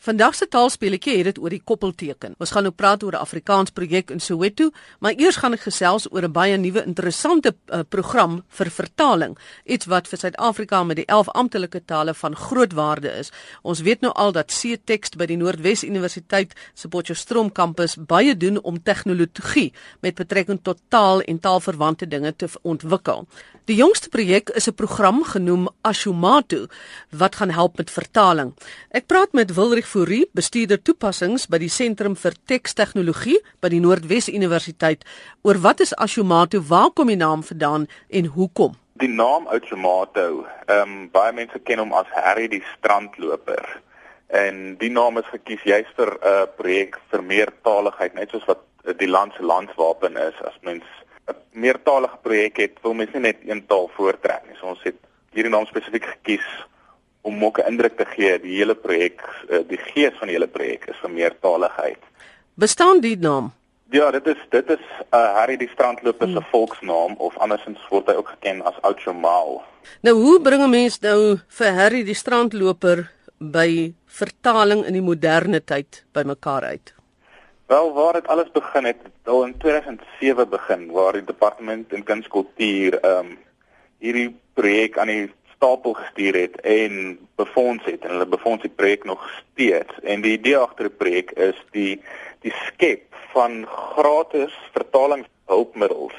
Vandag se taalspeletjie het dit oor die koppelteken. Ons gaan nou praat oor 'n Afrikaans projek in Soweto, maar eers gaan ek gesels oor 'n baie nuwe interessante uh, program vir vertaling, iets wat vir Suid-Afrika met die 11 amptelike tale van groot waarde is. Ons weet nou al dat C-Text by die Noordwes Universiteit se Potchefstroom kampus baie doen om tegnologie met betrekking tot taal en taalverwante dinge te ontwikkel. Die jongste projek is 'n program genoem Ashumato wat gaan help met vertaling. Ek praat met Wilrig Fourie, bestuurder toepassings by die Sentrum vir Tekstegnologie by die Noordwes Universiteit, oor wat is Ashumato, waar kom die naam vandaan en hoekom? Die naam Ashumato, ehm um, baie mense ken hom as Harry die strandloper. En die naam is gekies juist vir 'n uh, projek vir meertaligheid, net soos wat die land se landswapen is. As mens 'n meertalige projek het, wil mens nie net een taal voortrek nie. So ons het hierdie naam spesifiek gekies om ook 'n indruk te gee die hele projek eh, die gees van die hele projek is vir meertaligheid. Bestaan die naam? Ja, dit is dit is uh, Harry die strandloper se hmm. volksnaam of andersins word hy ook geken as Ouchomal. Nou hoe bring 'n mens nou vir Harry die strandloper by vertaling in die moderne tyd bymekaar uit? Wel, waar dit alles begin het, al in 2007 begin waar die departement in kunskultuur ehm um, hierdie projek aan die stapel gestuur het en befonds het en hulle befonds die projek nog steeds. En die idee agter die projek is die die skep van gratis vertalingshulpmiddels.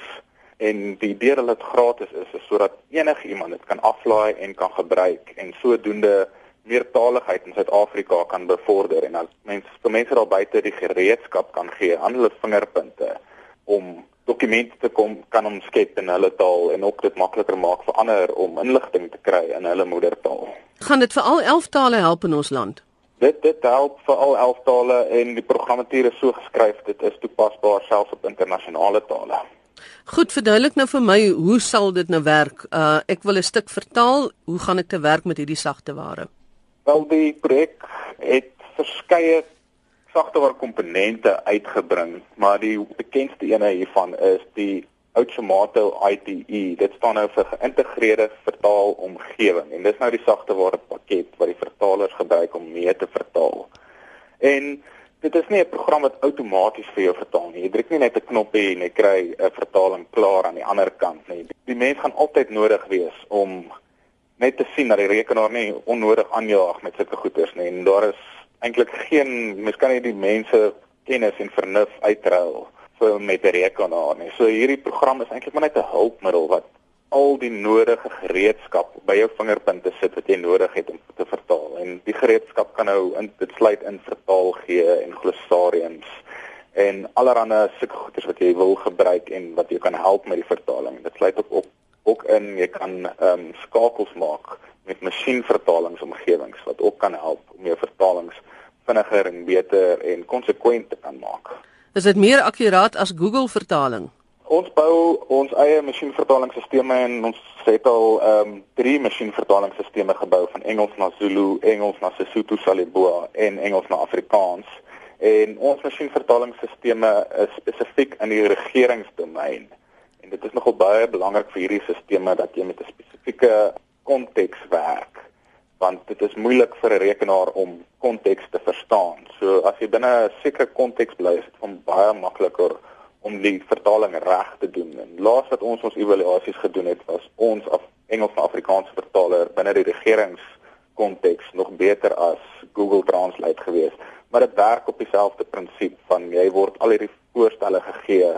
En die idee dat dit gratis is is sodat enigiemand dit kan aflaai en kan gebruik en sodoende meertaligheid in Suid-Afrika kan bevorder. En dat mense vir mense daar buite die gereedskap kan gee aan hulle vingerpunte om dokumente te kom kan omskep in hulle taal en ook dit makliker maak vir ander om inligting te kry in hulle moedertaal. Gaan dit vir al 11 tale help in ons land? Dit dit help vir al 11 tale en die programmatuur is so geskryf dit is toepasbaar selfs op internasionale tale. Goed, verduidelik nou vir my hoe sal dit nou werk? Uh ek wil 'n stuk vertaal, hoe gaan ek te werk met hierdie sagte ware? Wel die projek het verskeie sagteware komponente uitgebring, maar die bekendste een hiervan is die Automato ITE. Dit staan nou vir geïntegreerde vertaalomgewing en dis nou die sagteware pakket wat die vertalers gebruik om mee te vertaal. En dit is nie 'n program wat outomaties vir jou vertaal nie. Jy druk nie net 'n knoppie en jy kry 'n vertaling klaar aan die ander kant nie. Die mens gaan altyd nodig wees om net te sien dat die rekenaar nie onnodig aanjaag met sulke goeders nie. En daar is eintlik geen mens kan nie die mense kennis en vernuf uitruil vir met 'n rekenaar nie. So hierdie program is eintlik maar net 'n hulpmiddel wat al die nodige gereedskap by jou vingerpunte sit wat jy nodig het om te vertaal. En die gereedskap kan nou in dit sluit in vertaal gee en glossariums en allerlei sulke goeders wat jy wil gebruik en wat jou kan help met die vertaling. Dit sluit ook op ook in jy kan ehm um, skakels maak met masjienvertalingsomgewings wat ook kan help om jou vertalings vinniger en beter en konsekwent te kan maak. Is dit meer akkuraat as Google vertaling? Ons bou ons eie masjienvertalingsstelsels en ons het al ehm um, drie masjienvertalingsstelsels gebou van Engels na Zulu, Engels na Sesotho Saliboa en Engels na Afrikaans. En ons masjienvertalingsstelsels is spesifiek in die regeringsdomein. En dit is nogal baie belangrik vir hierdie stelsels dat jy met 'n spesifieke konteks werk want dit is moeilik vir 'n rekenaar om konteks te verstaan. So as jy binne 'n sekere konteks bly, is dit van baie makliker om die vertaling reg te doen. En laas wat ons ons evaluasies gedoen het, was ons af Engels na Afrikaans vertaler binne die regeringskonteks nog beter as Google Translate geweest. Maar dit werk op dieselfde prinsip van jy word al hierdie voorstelle gegee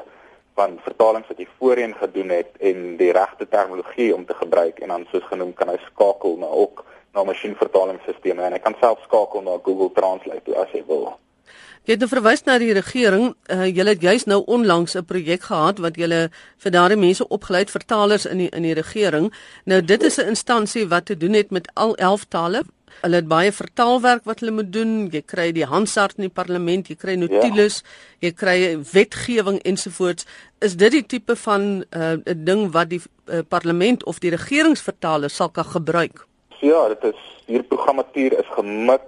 van vertalings wat jy voorheen gedoen het en die regte terminologie om te gebruik en dan soos genoem kan hy skakel na ook na masjienvertalingsstelsels en hy kan self skakel na Google Translate as hy wil. Jy het nou verwys na die regering. Uh, julle het juis nou onlangs 'n projek gehad wat julle vir daardie mense opgelei het vertalers in die in die regering. Nou dit is 'n instansie wat te doen het met al 11 tale. Hulle het baie vertaalwerk wat hulle moet doen. Jy kry die Hansard in die parlement, jy kry notules, ja. jy kry wetgewing ensovoorts. Is dit die tipe van 'n uh, ding wat die uh, parlement of die regeringsvertalers sal kan gebruik? Ja, dit is hier programmatuur is gemik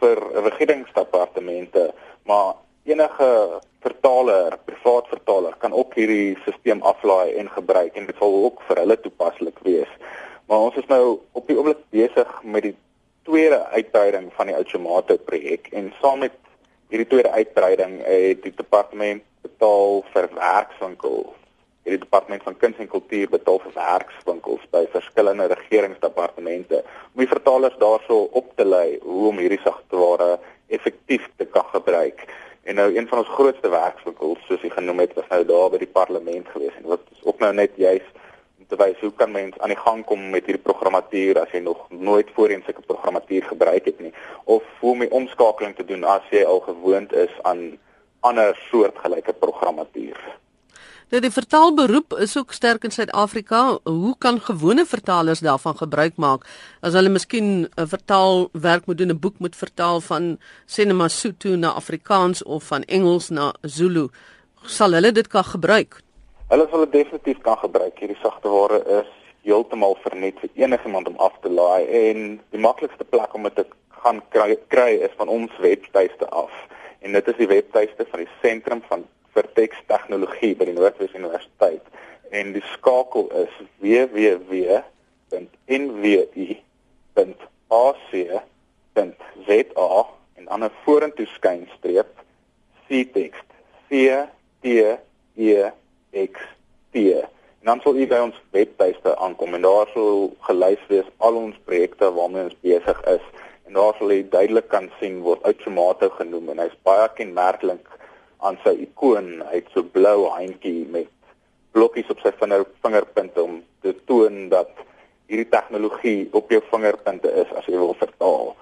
vir regeringsdepartemente, maar enige vertaler, privaat vertaler kan ook hierdie stelsel aflaai en gebruik en dit sal ook vir hulle toepaslik wees. Maar ons is nou op die oomblik besig met die tweede uitbreiding van die Outomato projek en saam met hierdie tweede uitbreiding het die departement betaal vir werkswinkels het die departement van kuns en kultuur betaal vir werkswinkels by verskillende regeringsdepartemente om die vertalers daarso op te lei hoe om hierdie sagteware effektief te kan gebruik. En nou een van ons grootste werkswinkels soos jy genoem het was nou daar by die parlement gewees en wat ook nou net juis om te wys hoe kan mens aan die gang kom met hierdie programmatuur as jy nog nooit voorheen sulke programmatuur gebruik het nie of hoe om die omskakeling te doen as jy al gewoond is aan ander soortgelyke programmatuur. Nou die vertaalberoep is ook sterk in Suid-Afrika. Hoe kan gewone vertalers daarvan gebruik maak as hulle miskien 'n vertaalwerk moet doen, 'n boek moet vertaal van Senema Sotho na Afrikaans of van Engels na Zulu? Sal hulle dit kan gebruik? Hulle sal dit definitief kan gebruik. Hierdie sagteware is heeltemal vernet vir enigiemand om af te laai en die maklikste plek om dit te gaan kry, kry is van ons webtuiste af. En dit is die webtuiste van die Sentrum van vir tekstegnologie by die Noordwes Universiteit. En die skakel is www.nwi.ac.za en dan 'n vorentoe skynstreep ctext c t e x t en dan sal u by ons webtuiste aankom en daar sal gelys wees al ons projekte waarmee ons besig is. En daar sal jy duidelik kan sien word outomato genoem en hy's baie kenmerklik aan sy ikoon uit so blou handjie met blokkies op sy vinger vingerpunte om te toon dat hierdie tegnologie op jou vingerpunte is as jy wil vertaal.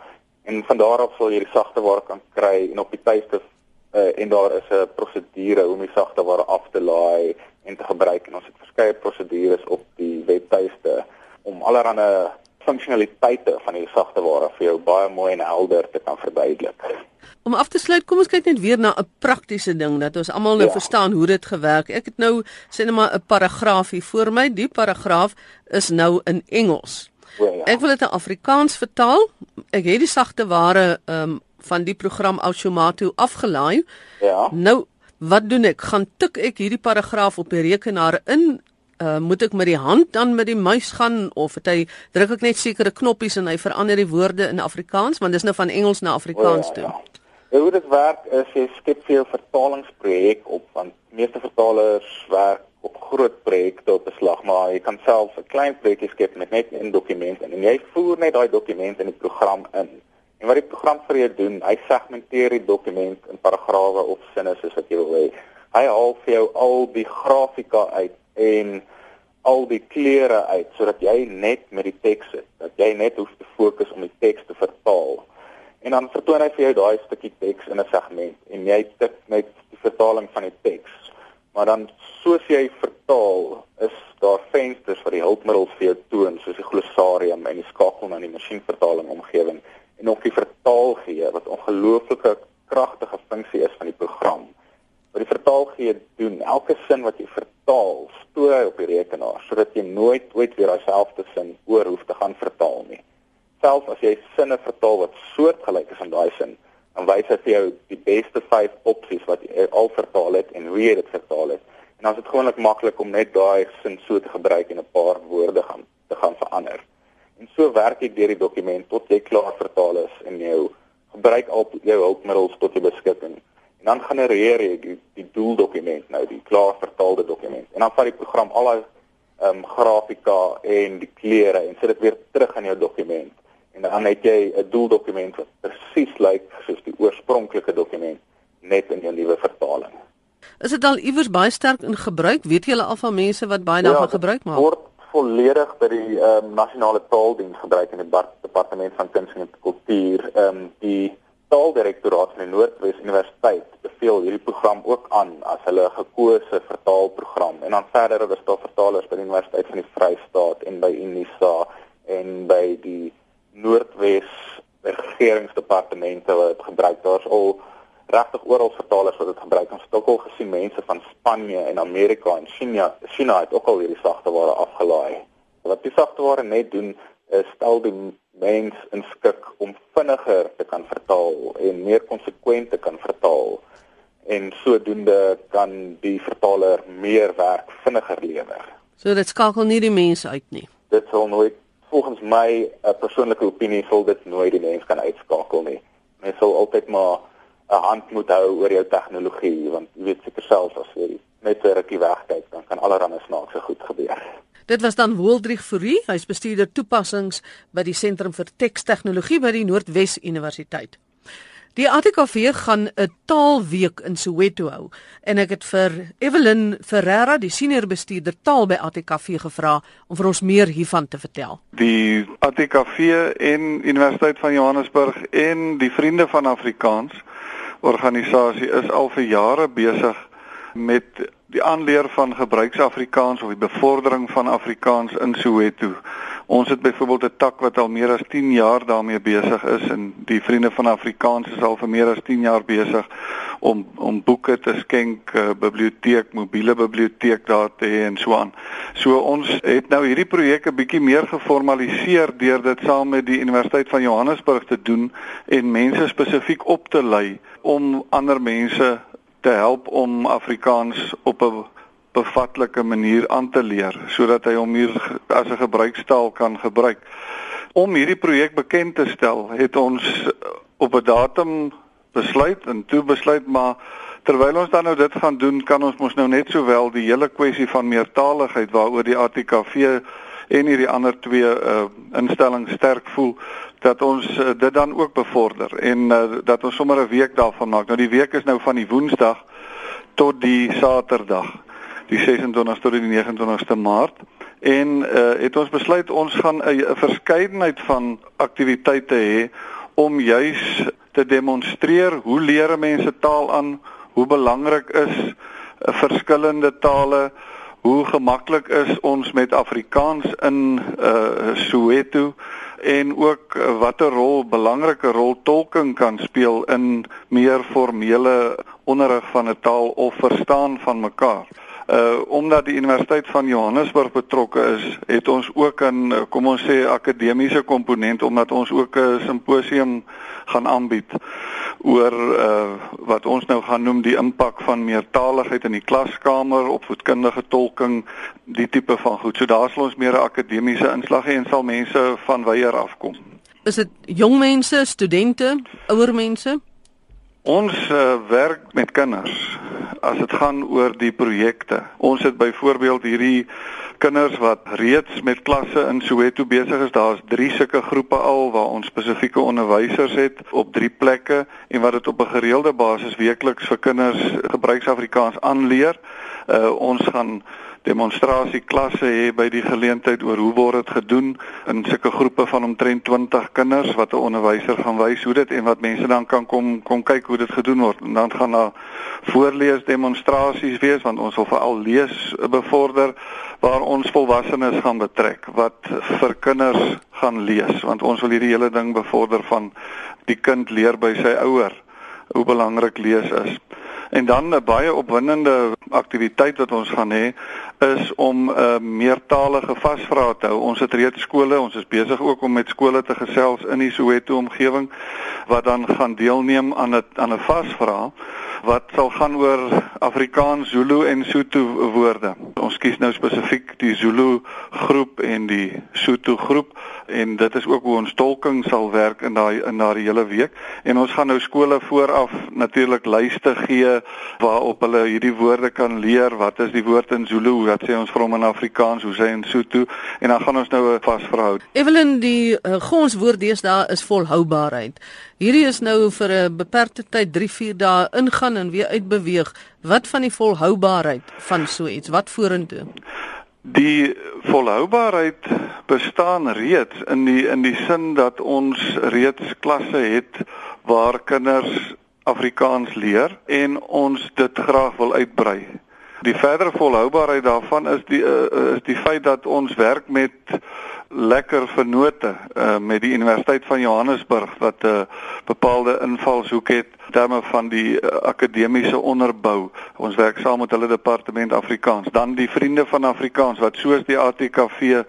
En van daar af sal jy die sagte ware kan kry en op die tuiste uh, en daar is 'n prosedure om die sagte ware af te laai en te gebruik en ons het verskeie prosedures op die webtuiste om allerlei funksionaliteite van die sagte ware vir jou baie mooi en helder te kan verduidelik. Om af te sluit, kom ons kyk net weer na 'n praktiese ding dat ons almal nou ja. verstaan hoe dit gewerk. Ek het nou sê net maar 'n paragraaf hier voor my. Die paragraaf is nou in Engels. Ja, ja. Ek wil dit in Afrikaans vertaal. Ek het die sagte ware um, van die program Automato afgelaai. Ja. Nou, wat doen ek? Gaan tik ek hierdie paragraaf op die rekenaar in? Uh, moet ek met die hand dan met die muis gaan of het hy druk ek net sekere knoppies en hy verander die woorde in Afrikaans want dis nou van Engels na Afrikaans ja, toe. Ja. Hoe dit werk is jy skep vir jou vertalingsprojek op want meeste vertalers werk op groot projekte op beslag maar jy kan self 'n klein projekkie skep met net 'n dokument en jy voer net daai dokument in die program in. En wat die program vir jou doen, hy segmenteer die dokument in paragrawe of sinne soos wat jy wil hê. Hy haal vir jou al die grafika uit en al die kleure uit sodat jy net met die teks sit, dat jy net hoef te fokus om die teks te vertaal en dan vertoon hy vir jou daai stukkie teks in 'n segment en jy tik net die vertaling van die teks. Maar dan soos jy vertaal, is daar vensters vir die hulpmiddels vir jou toon soos die glossarium en die skakel na die masjienvertaling omgewing en ook die vertaalgee wat ongelooflike kragtige funksie is van die program. Wat die vertaalgee doen, elke sin wat jy vertaal, stoor hy op die rekenaar sodat jy nooit ooit weer dieselfde sin oor hoef te gaan vertaal nie selfs as jy sinne vertaal wat soortgelyk is aan daai sin, dan wys dit vir jou die beste 5 opsies wat jy al vertaal het en hoe jy dit vertaal het. En dan is dit gewoonlik maklik om net daai sin so te gebruik en 'n paar woorde gaan te gaan verander. En so werk ek deur die dokument tot jy klaar vertaal is en jou gebruik al jou hulpmiddels tot jou beskikking. En dan genereer jy die, die doeldokument nou, die klaar vertaalde dokument. En dan vat die program al daai ehm um, grafika en die kleure en sit dit weer terug in jou dokument en dan het jy 'n doeldokument wat presies lyk soos die oorspronklike dokument net in jou nuwe vertaling. Is dit al iewers baie sterk in gebruik? Weet jy al van mense wat baie daarvan ja, gebruik maak? Word volledig by die ehm um, nasionale taaldiens gebruik in die departement van kuns en kultuur. Ehm um, die taaldirektoraat van die Noordwes Universiteit beveel hierdie program ook aan as hulle gekose vertaalprogram. En dan verder is daar vertalers by die Universiteit van die Vrystaat en by Unisa en by die Noordwes regeringsdepartemente wat dit gebruik. Daar's al regtig oral vertalers wat dit gebruik. Ons het ook al gesien mense van Spanje en Amerika en China, China het ook al hierdie sagteware afgelaai. Wat die sagteware net doen is stel die mens in skik om vinniger te kan vertaal en meer konsekwent te kan vertaal en sodoende kan die vertaler meer werk vinniger lewer. So dit skakel nie die mense uit nie. Dit sal nooit volgens my 'n persoonlike opinie sal dit nooit die mens kan uitskakel nie. Mens sal altyd maar 'n hand moet hou oor jou tegnologie want jy weet seker self as jy net 'n rukkie wegkyk dan kan allerlei snaakse goed gebeur. Dit was dan Woeldrich Fourie, hy's bestuurder toepassings by die Sentrum vir Tekstegnologie by die Noordwes Universiteit. Die ATKV gaan 'n taalweek in Soweto hou en ek het vir Evelyn Ferreira, die senior bestuurder taal by ATKV gevra om vir ons meer hiervan te vertel. Die ATKV en Universiteit van Johannesburg en die Vriende van Afrikaans organisasie is al vir jare besig met die aanleer van gebruiksafrikaans of die bevordering van Afrikaans in Soweto. Ons het byvoorbeeld 'n tak wat al meer as 10 jaar daarmee besig is en die vriende van Afrikaans is al vir meer as 10 jaar besig om om boeke te skenk, uh, biblioteek, mobiele biblioteek daar te hê en so aan. So ons het nou hierdie projek 'n bietjie meer geformaliseer deur dit saam met die Universiteit van Johannesburg te doen en mense spesifiek op te lei om ander mense te help om Afrikaans op 'n bevatlike manier aan te leer sodat hy hom hier as 'n gebruikstaal kan gebruik. Om hierdie projek bekend te stel, het ons op 'n datum besluit en toe besluit maar terwyl ons dan nou dit gaan doen, kan ons mos nou net sowel die hele kwessie van meertaligheid waaroor die ATKV en hierdie ander twee uh, instellings sterk voel dat ons uh, dit dan ook bevorder en uh, dat ons sommer 'n week daarvan maak. Nou die week is nou van die Woensdag tot die Saterdag die 26 tot die 29ste Maart. En uh, het ons besluit ons gaan 'n verskeidenheid van aktiwiteite hê om juis te demonstreer hoe leer mense taal aan, hoe belangrik is uh, verskillende tale, hoe gemaklik is ons met Afrikaans in uh, Soweto en ook watter rol belangrike rol tolking kan speel in meer formele onderrig van 'n taal of verstaan van mekaar uh omdat die Universiteit van Johannesburg betrokke is, het ons ook 'n kom ons sê akademiese komponent omdat ons ook 'n simposium gaan aanbied oor uh wat ons nou gaan noem die impak van meertaligheid in die klaskamer op voetkundige tolking, die tipe van goed. So daar sal ons meer 'n akademiese inslag hê en sal mense van weier afkom. Is dit jong mense, studente, ouer mense? Ons uh, werk met kinders as dit gaan oor die projekte. Ons het byvoorbeeld hierdie kinders wat reeds met klasse in Soweto besig is. Daar's 3 sulke groepe al waar ons spesifieke onderwysers het op 3 plekke en wat dit op 'n gereelde basis weekliks vir kinders gebruiksafrikaans aanleer. Uh ons gaan demonstrasieklasse hê by die geleentheid oor hoe word dit gedoen in sulke groepe van omtrent 20 kinders wat 'n onderwyser gaan wys hoe dit en wat mense dan kan kom kom kyk hoe dit gedoen word en dan gaan daar voorlees demonstrasies wees want ons wil veral lees bevorder waar ons volwassenes gaan betrek wat vir kinders gaan lees want ons wil hierdie hele ding bevorder van die kind leer by sy ouer hoe belangrik lees is. En dan 'n baie opwindende aktiwiteit wat ons gaan hê is om 'n uh, meertalige vasvrae te hou. Ons het reeds skole, ons is besig ook om met skole te gesels in die Soweto omgewing wat dan gaan deelneem aan 'n aan 'n vasvraag wat sal gaan oor Afrikaans, Zulu en Sotho woorde. Ons kies nou spesifiek die Zulu groep en die Sotho groep en dit is ook hoe ons tolking sal werk in daai in daai hele week en ons gaan nou skole vooraf natuurlik lyste gee waarop hulle hierdie woorde kan leer wat is die woord in Zulu wat sê ons vir hom in Afrikaans hoe sê in Sotho en dan gaan ons nou 'n vasverhoud Evelyn die uh, gonswoord deesdae is volhoubaarheid. Hierdie is nou vir 'n beperkte tyd 3 4 dae ingaan en weer uitbeweeg. Wat van die volhoubaarheid van so iets? Wat vorentoe? Die volhoubaarheid bestaan reeds in die in die sin dat ons reeds klasse het waar kinders Afrikaans leer en ons dit graag wil uitbrei. Die verdere volhoubaarheid daarvan is die uh, is die feit dat ons werk met lekker vennote uh, met die Universiteit van Johannesburg wat 'n uh, bepaalde invalshoek het terme van die uh, akademiese onderbou. Ons werk saam met hulle departement Afrikaans. Dan die Vriende van Afrikaans wat soos die ATKV 'n uh,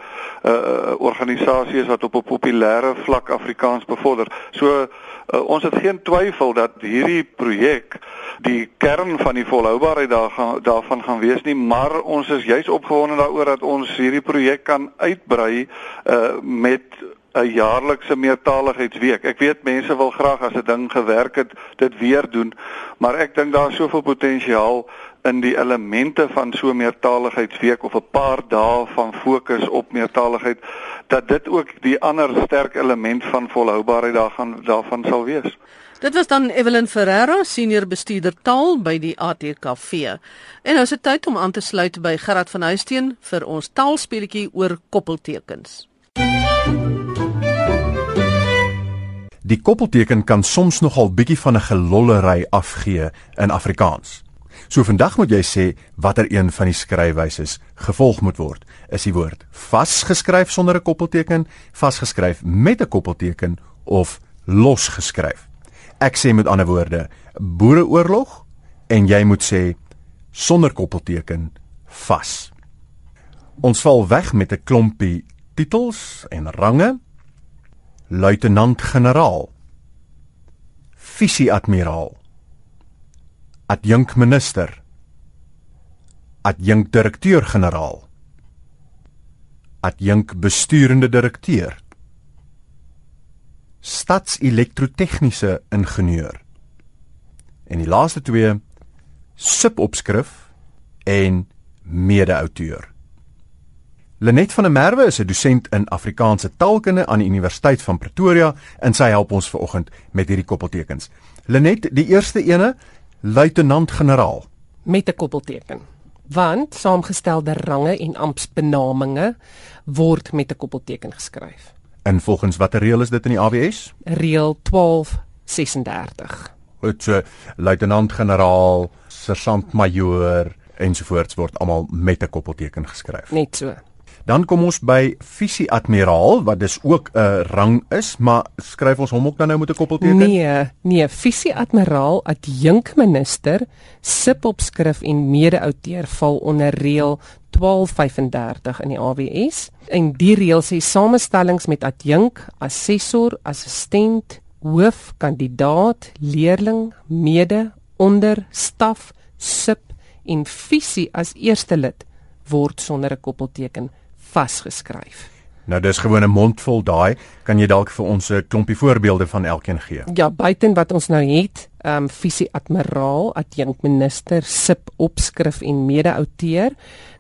uh, organisasie is wat op 'n populêre vlak Afrikaans bevorder. So uh, ons het geen twyfel dat hierdie projek die kern van die volhoubaarheid daar gaan daarvan gaan wees nie, maar ons is juis opgewonde daaroor dat ons hierdie projek kan uitbrei uh, met 'n jaarlikse meertaligheidsweek. Ek weet mense wil graag as 'n ding gewerk het dit weer doen, maar ek dink daar is soveel potensiaal in die elemente van so 'n meertaligheidsweek of 'n paar dae van fokus op meertaligheid dat dit ook die ander sterk element van volhoubaarheid daar gaan daarvan sal wees. Dit was dan Evelyn Ferreira, senior bestuurder taal by die ATKV. En nou is dit tyd om aan te sluit by Gerard van Huisteen vir ons taalspeletjie oor koppeltekens. Die koppelteken kan soms nogal bietjie van 'n gelollery afgee in Afrikaans. So vandag moet jy sê watter een van die skryfwyse gevolg moet word. Is die woord vasgeskryf sonder 'n koppelteken, vasgeskryf met 'n koppelteken of losgeskryf? Ek sê met ander woorde, boereoorlog en jy moet sê sonder koppelteken vas. Ons val weg met 'n klompie titels en range luitenant-generaal. Visie-admiraal. Adjunkminister. Adjunkdirekteur-generaal. Adjunkbesturende direkteur. Stadselektrotegniese ingenieur. En die laaste twee subopskrif en mede-auteur Lenet van der Merwe is 'n dosent in Afrikaanse taalkunde aan die Universiteit van Pretoria en sy help ons vanoggend met hierdie koppeltekens. Lenet, die eerste ene, luitenant-generaal met 'n koppelteken. Want saamgestelde range en amptsbenamings word met 'n koppelteken geskryf. En volgens watter reël is dit in die AWS? Reël 1236. Dit so luitenant-generaal, sergeant-majoor ensovoorts word almal met 'n koppelteken geskryf. Net so. Dan kom ons by visie-admiraal wat dis ook 'n uh, rang is, maar skryf ons hom ook dan nou met 'n koppelteken? Nee, nee, visie-admiraal adjunkminister subopskrif en mede-outeur val onder reël 1235 in die AWS. En die reël sê samestellings met adjunk, assessor, assistent, hoof, kandidaat, leerling, mede, onder, staf, sub en visie as eerste lid word sonder 'n koppelteken vasgeskryf. Nou dis gewoon 'n mondvol daai, kan jy dalk vir ons 'n klompie voorbeelde van elkeen gee? Ja, buiten wat ons nou het, ehm um, visie admiraal, adjunkminister, sip opskrif en mede-outeur,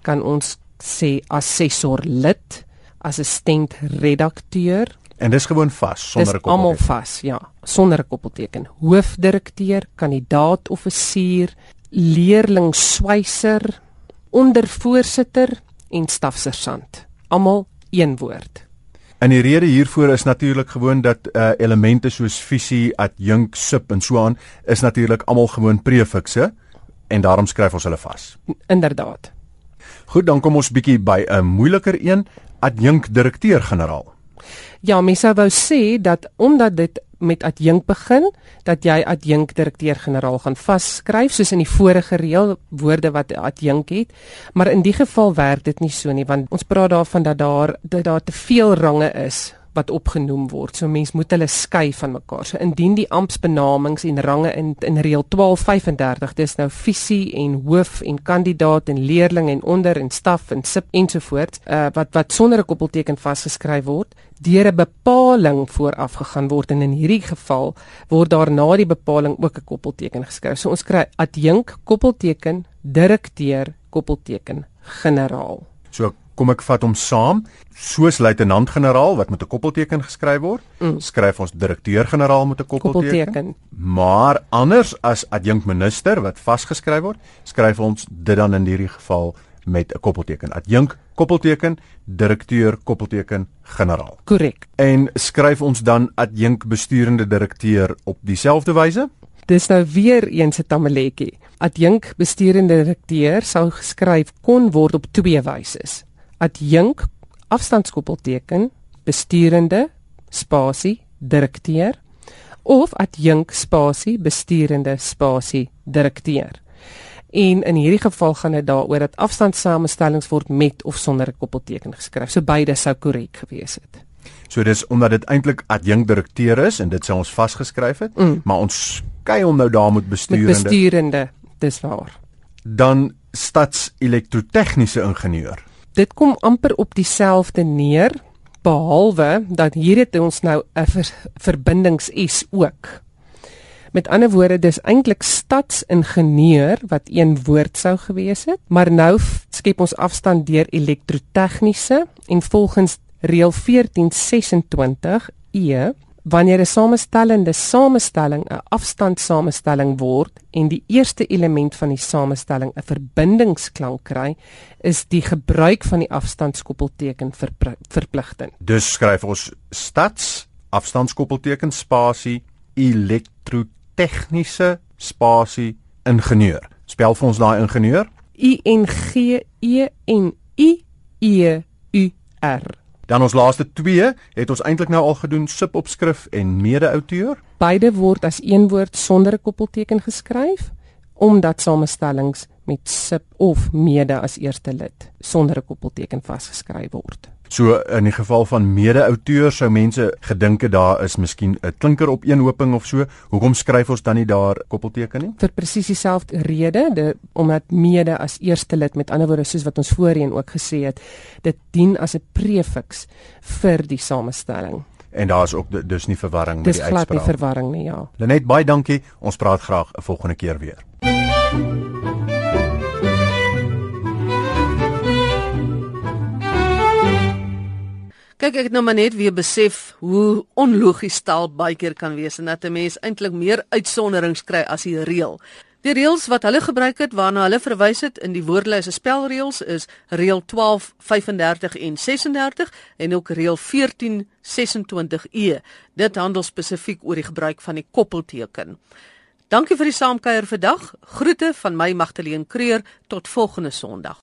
kan ons sê assessor lid, assistent redakteur en dis gewoon vas sonder 'n koppelteken. Almal vas, ja, sonder 'n koppelteken. Hoofdirekteur, kandidaat offisier, leerling swyser, ondervoorsitter en stafsersant. Almal een woord. En die rede hiervoor is natuurlik gewoon dat uh, elemente soos visie, adjunk, sub en so aan is natuurlik almal gewoon prefikse en daarom skryf ons hulle vas. Inderdaad. Goed, dan kom ons bietjie by 'n moeiliker een, adjunk direkteur-generaal. Ja, mense wou sê dat omdat dit met adjunk begin dat jy adjunk direkteur-generaal gaan vasskryf soos in die vorige reël woorde wat adjunk het. Maar in die geval werk dit nie so nie want ons praat daarvan dat daar dat daar te veel range is wat opgenoem word. So mens moet hulle skei van mekaar. So indien die amptsbenamings en range in in reël 1235 dis nou visie en hoof en kandidaat en leerling en onder en staf en sip ensovoorts uh, wat wat sonder 'n koppelteken vasgeskryf word deur 'n bepaling vooraf gegaan word en in hierdie geval word daar na die bepaling ook 'n koppelteken geskryf. So ons kry adjunk koppelteken direkteur koppelteken generaal. So kom ek vat hom saam soos luitenant-generaal wat met 'n koppelteken geskryf word mm. skryf ons direkteur-generaal met 'n koppelteken. koppelteken maar anders as adjunkminister wat vasgeskryf word skryf ons dit dan in hierdie geval met 'n koppelteken adjunk koppelteken direkteur koppelteken generaal korrek en skryf ons dan adjunk besturende direkteur op dieselfde wyse Dis nou weer eens 'n tamaletjie. Adjunk besturende direkteur sou geskryf kon word op twee wyse adjunk afstandskoppelteken besturende spasie direkteur of adjunk spasie besturende spasie direkteur. En in hierdie geval gaan dit daaroor dat afstandsamestellings word met of sonder 'n koppelteken geskryf. So beide sou korrek gewees het. So dis omdat dit eintlik adjunk direkteur is en dit sou ons vasgeskryf het, mm. maar ons skei hom nou daar met besturende. Met besturende, dis waar. Dan stadselektrotegniese ingenieur. Dit kom amper op dieselfde neer behalwe dat hier het ons nou 'n ver, verbindings S ook. Met ander woorde, dis eintlik stadsingenieur wat een woord sou gewees het, maar nou skep ons afstand deur elektrotegniese en volgens reël 1426 E wanneer 'n samestellende samestelling 'n afstandsamestelling word en die eerste element van die samestelling 'n verbindingsklank kry, is die gebruik van die afstandskoppelteken verpligtend. Dus skryf ons stads afstandskoppelteken spasie elektrotegniese spasie ingenieur. Spel vir ons daai ingenieur. I N G E N I E U R. Dan ons laaste 2 het ons eintlik nou al gedoen subopskrif en mede-outeur. Beide word as een woord sonder 'n koppelteken geskryf omdat samestellings met sub of mede as eerste lid sonder 'n koppelteken vasgeskryf word. So in die geval van mede-outeur sou mense gedink het daar is miskien 'n klinker op een hoping of so. Hoekom skryf ons dan nie daar koppelteken nie? Vir presies dieselfde rede, de, omdat mede as eerste lid met ander woorde soos wat ons voorheen ook gesê het, dit dien as 'n prefiks vir die samestelling. En daar's ook dus nie verwarring met die uitspraak. Dis glad nie verwarring nie, ja. Lenet baie dankie. Ons praat graag 'n volgende keer weer. Kyk ek het nou maar net weer besef hoe onlogies taal baie keer kan wees en dat 'n mens eintlik meer uitsonderings kry as die reël. Die reëls wat hulle gebruik het waarna hulle verwys het in die woordelyse spelreëls is reël 12, 35 en 36 en ook reël 14, 26e. Dit handel spesifiek oor die gebruik van die koppelteken. Dankie vir die saamkuier vandag. Groete van my Magtleen Creer tot volgende Sondag.